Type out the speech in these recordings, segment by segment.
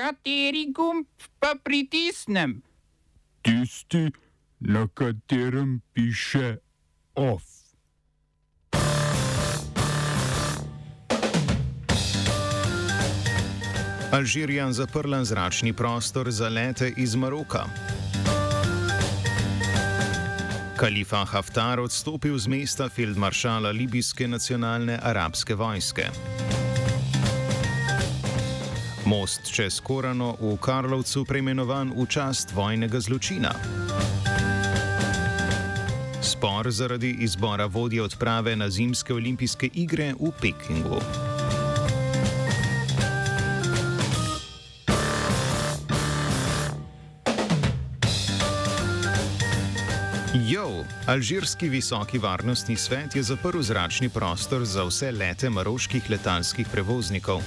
Kateri gumb pa pritisnem? Tisti, na katerem piše OF. Alžirija zaprla zračni prostor za lete iz Maroka. Kalifa Haftar odstopil z mesta feldmaršala libijske nacionalne arabske vojske. Most čez Korano v Karlovcu preimenovan v čast vojnega zločina. Spor zaradi izbora vodje odprave na zimske olimpijske igre v Pekingu. Jo, Alžirski visoki varnostni svet je zaprl zračni prostor za vse lete maroških letalskih prevoznikov.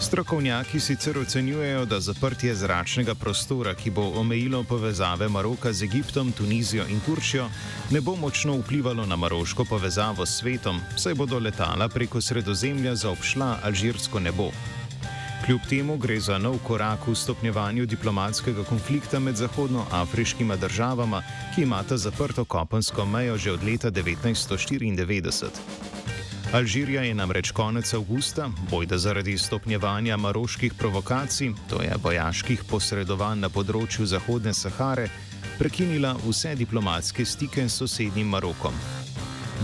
Strokovnjaki sicer ocenjujejo, da zaprtje zračnega prostora, ki bo omejilo povezave Maroka z Egiptom, Tunizijo in Turčijo, ne bo močno vplivalo na maroško povezavo s svetom, saj bodo letala preko sredozemlja zaobšla alžirsko nebo. Kljub temu gre za nov korak v stopnjevanju diplomatskega konflikta med zahodnoafriškima državama, ki imata zaprto kopensko mejo že od leta 1994. Alžirija je namreč konec avgusta, bojda zaradi stopnjevanja maroških provokacij, to je vojaških posredovanj na področju Zahodne Sahare, prekinila vse diplomatske stike s sosednjim Marokom.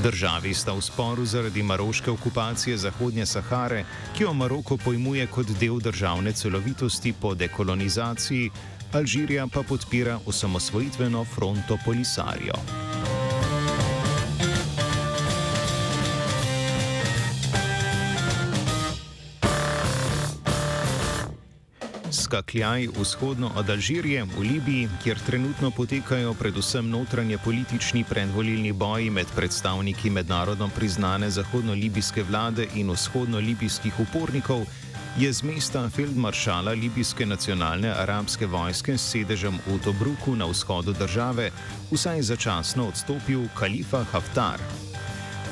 Državi sta v sporu zaradi maroške okupacije Zahodnje Sahare, ki jo Maroko pojmuje kot del državne celovitosti po dekolonizaciji, Alžirija pa podpira osamosvojitveno fronto Polisario. Skakljaj vzhodno od Alžirije v Libiji, kjer trenutno potekajo predvsem notranje politični predvolilni boji med predstavniki mednarodno priznane zahodno-libijske vlade in vzhodno-libijskih upornikov, je z mesta feldmaršala libijske nacionalne arabske vojske s sedežem v Tobruku na vzhodu države vsaj začasno odstopil Kalifa Haftar.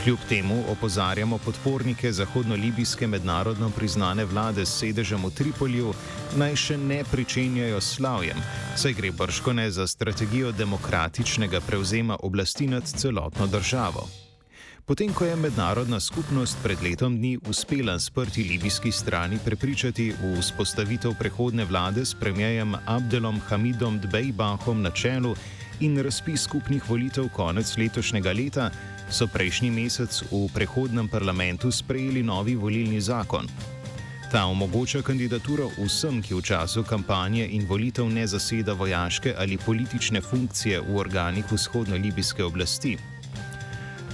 Kljub temu opozarjamo podpornike zahodno-libijske mednarodno priznane vlade s sedežem v Tripolju, naj še ne pričenjajo slavjem, saj gre brško ne za strategijo demokratičnega prevzema oblasti nad celotno državo. Potem, ko je mednarodna skupnost pred letom dni uspela sprti libijski strani prepričati v vzpostavitev prehodne vlade s premijejem Abdelom Hamidom Dbejbahom na čelu in razpis skupnih volitev konec letošnjega leta, so prejšnji mesec v prehodnem parlamentu sprejeli novi volilni zakon. Ta omogoča kandidaturo vsem, ki v času kampanje in volitev ne zaseda vojaške ali politične funkcije v organih vzhodno-libijske oblasti.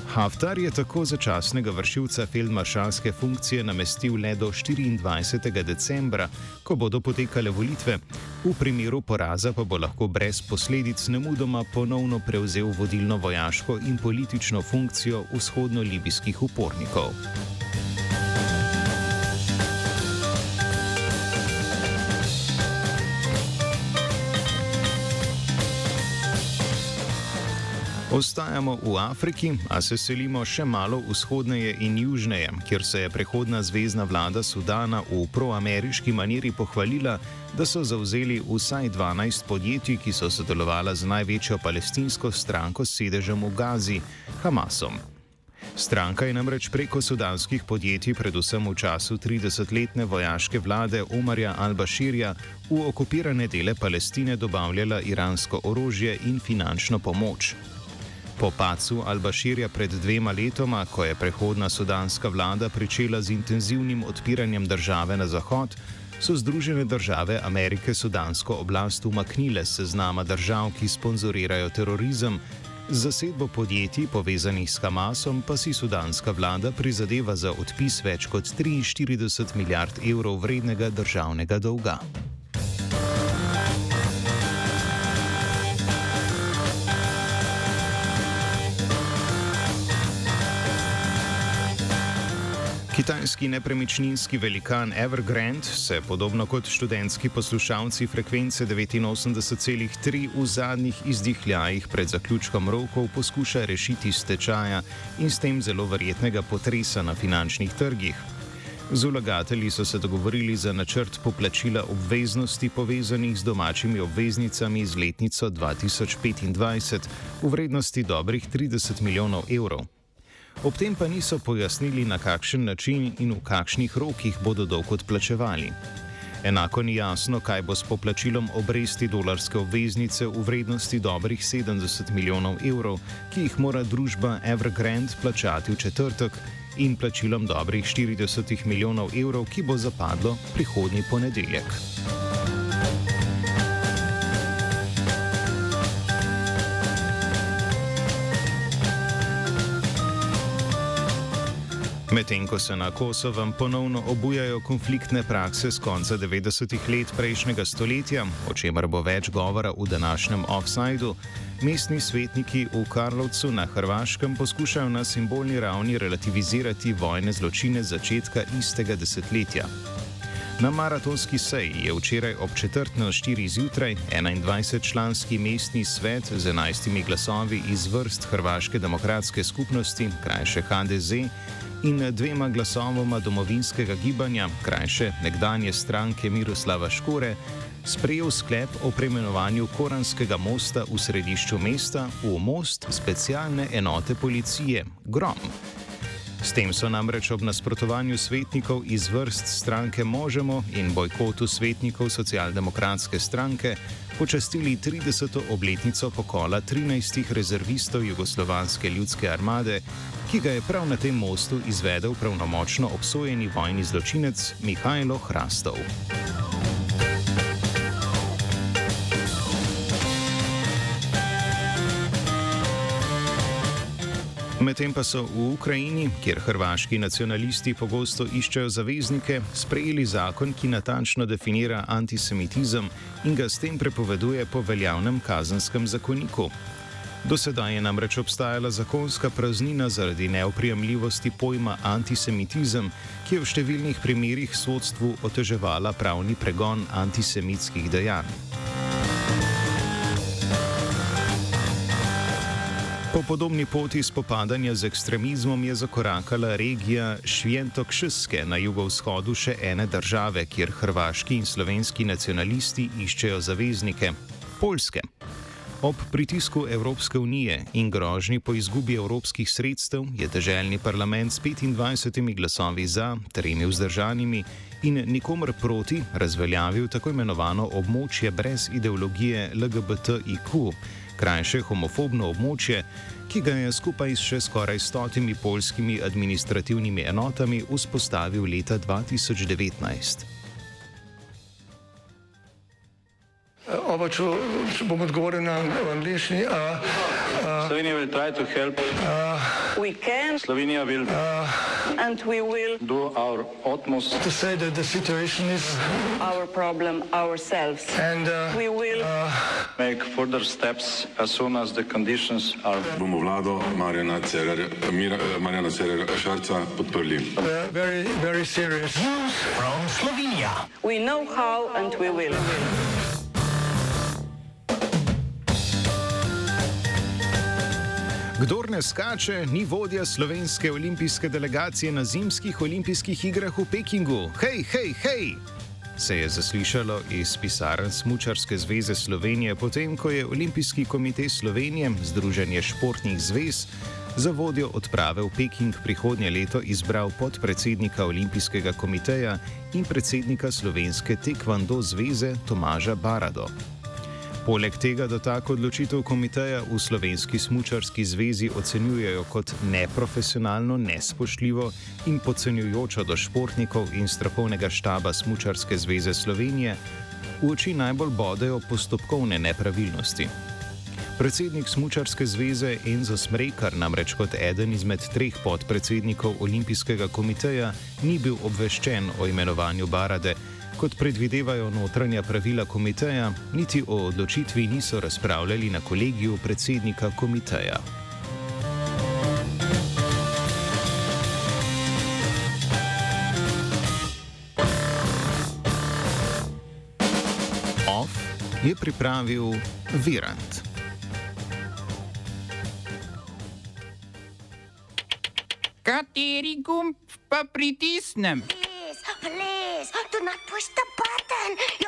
Haftar je tako začasnega vršilca feldmaršalske funkcije namestil le do 24. decembra, ko bodo potekale volitve, v primeru poraza pa bo lahko brez posledic nemudoma ponovno prevzel vodilno vojaško in politično funkcijo vzhodno-libijskih upornikov. Ostajamo v Afriki, a se selimo še malo vzhodneje in južneje, kjer se je prehodna zvezdna vlada Sudana v proameriški maniri pohvalila, da so zauzeli vsaj 12 podjetij, ki so sodelovala z največjo palestinsko stranko s sedežem v Gazi, Hamasom. Stranka je namreč preko sudanskih podjetij, predvsem v času 30-letne vojaške vlade Omarja al-Bashirja, v okupirane dele Palestine dobavljala iransko orožje in finančno pomoč. Po pacu Al-Bashirja pred dvema letoma, ko je prehodna sudanska vlada pričela z intenzivnim odpiranjem države na zahod, so Združene države Amerike sudansko oblast umaknile seznama držav, ki sponzorirajo terorizem. Z zasedbo podjetij povezanih s Hamasom pa si sudanska vlada prizadeva za odpis več kot 43 milijard evrov vrednega državnega dolga. Kitajski nepremičninski velikan Evergrande se, podobno kot študentski poslušalci frekvence 89,3 v zadnjih izdihljajih pred zaključkom rokov, poskuša rešiti stečaja in s tem zelo verjetnega potresa na finančnih trgih. Z vlagatelji so se dogovorili za načrt poplačila obveznosti povezanih z domačimi obveznicami z letnico 2025 v vrednosti dobrih 30 milijonov evrov. Ob tem pa niso pojasnili, na kakšen način in v kakšnih rokih bodo dolg odplačevali. Enako ni jasno, kaj bo s poplačilom obresti dolarske obveznice v vrednosti dobrih 70 milijonov evrov, ki jih mora družba Evergrande plačati v četrtek, in plačilom dobrih 40 milijonov evrov, ki bo zapadlo prihodnji ponedeljek. Medtem ko se na Kosovem ponovno obujajo konfliktne prakse z konca 90-ih let prejšnjega stoletja, o čemer bo več govora v današnjem offsajdu, mestni svetniki v Karlovcu na Hrvaškem poskušajo na simbolni ravni relativizirati vojne zločine začetka istega desetletja. Na maratonski seji je včeraj ob četrt na štiri zjutraj 21-članski mestni svet z 11 glasovi iz vrst Hrvaške demokratske skupnosti, krajše HDZ, in dvema glasovoma domovinskega gibanja, krajše nekdanje stranke Miroslava Škore, sprejel sklep o preimenovanju Koranskega mosta v središču mesta v most specialne enote policije Grom. S tem so namreč ob nasprotovanju svetnikov iz vrst stranke Možemo in bojkotu svetnikov socialdemokratske stranke počastili 30. obletnico pokola 13 rezervistov Jugoslovanske ljudske armade, ki ga je prav na tem mostu izvedel pravnomočno obsojeni vojni zločinec Mihajlo Hrastov. Medtem pa so v Ukrajini, kjer hrvaški nacionalisti pogosto iščejo zaveznike, sprejeli zakon, ki natančno definira antisemitizem in ga s tem prepoveduje po veljavnem kazenskem zakoniku. Do sedaj je namreč obstajala zakonska praznina zaradi neoprijemljivosti pojma antisemitizem, ki je v številnih primerjih sodstvu oteževala pravni pregon antisemitskih dejanj. Po podobni poti spopadanja z ekstremizmom je zakorakala regija Šventokšske na jugovzhodu še ene države, kjer hrvaški in slovenski nacionalisti iščejo zaveznike - Poljske. Ob pritisku Evropske unije in grožnji po izgubi evropskih sredstev je državni parlament s 25 glasovi za, tremi vzdržanimi in nikomer proti razveljavil tako imenovano območje brez ideologije LGBTIQ krajše homofobno območje, ki ga je skupaj s še skoraj stotimi polskimi administrativnimi enotami vzpostavil leta 2019. Če bom odgovoril na angliški. Slovenija bo poskušala pomagati. Slovenija bo naredila svoj utmost, da bo rekla, da je situacija naš problem, ourselves. In da bomo naredili nadaljnje korake, as soon as the conditions are. Bomo vlado Marjana Cererja, Marjana Cererja Šarca podprli. Zelo, zelo resno. Slovenija. We know how and we will. Kdor ne skače, ni vodja slovenske olimpijske delegacije na zimskih olimpijskih igrah v Pekingu. Hej, hej, hej! Se je zaslišalo iz pisarn Smučarske zveze Slovenije, potem ko je Olimpijski komitej Slovenije, Združenje športnih zvez, za vodjo odprave v Peking prihodnje leto izbral podpredsednika Olimpijskega komiteja in predsednika Slovenske tekvando zveze Tomaža Barado. Poleg tega, da tako odločitev komiteja v Slovenski smučarski zvezi ocenjujejo kot neprofesionalno, nespoštljivo in podcenjujočo do športnikov in strokovnega štaba Smučarske zveze Slovenije, v oči najbolj bodejo postopkovne nepravilnosti. Predsednik Smučarske zveze Enzo Smrekar namreč kot eden izmed treh podpredsednikov Olimpijskega komiteja ni bil obveščen o imenovanju Barade kot predvidevajo notranja pravila komiteja, niti o odločitvi niso razpravljali na kolegiju predsednika komiteja. OF je pripravil Virant. Kateri gumb pa pritisnem? I pushed the button.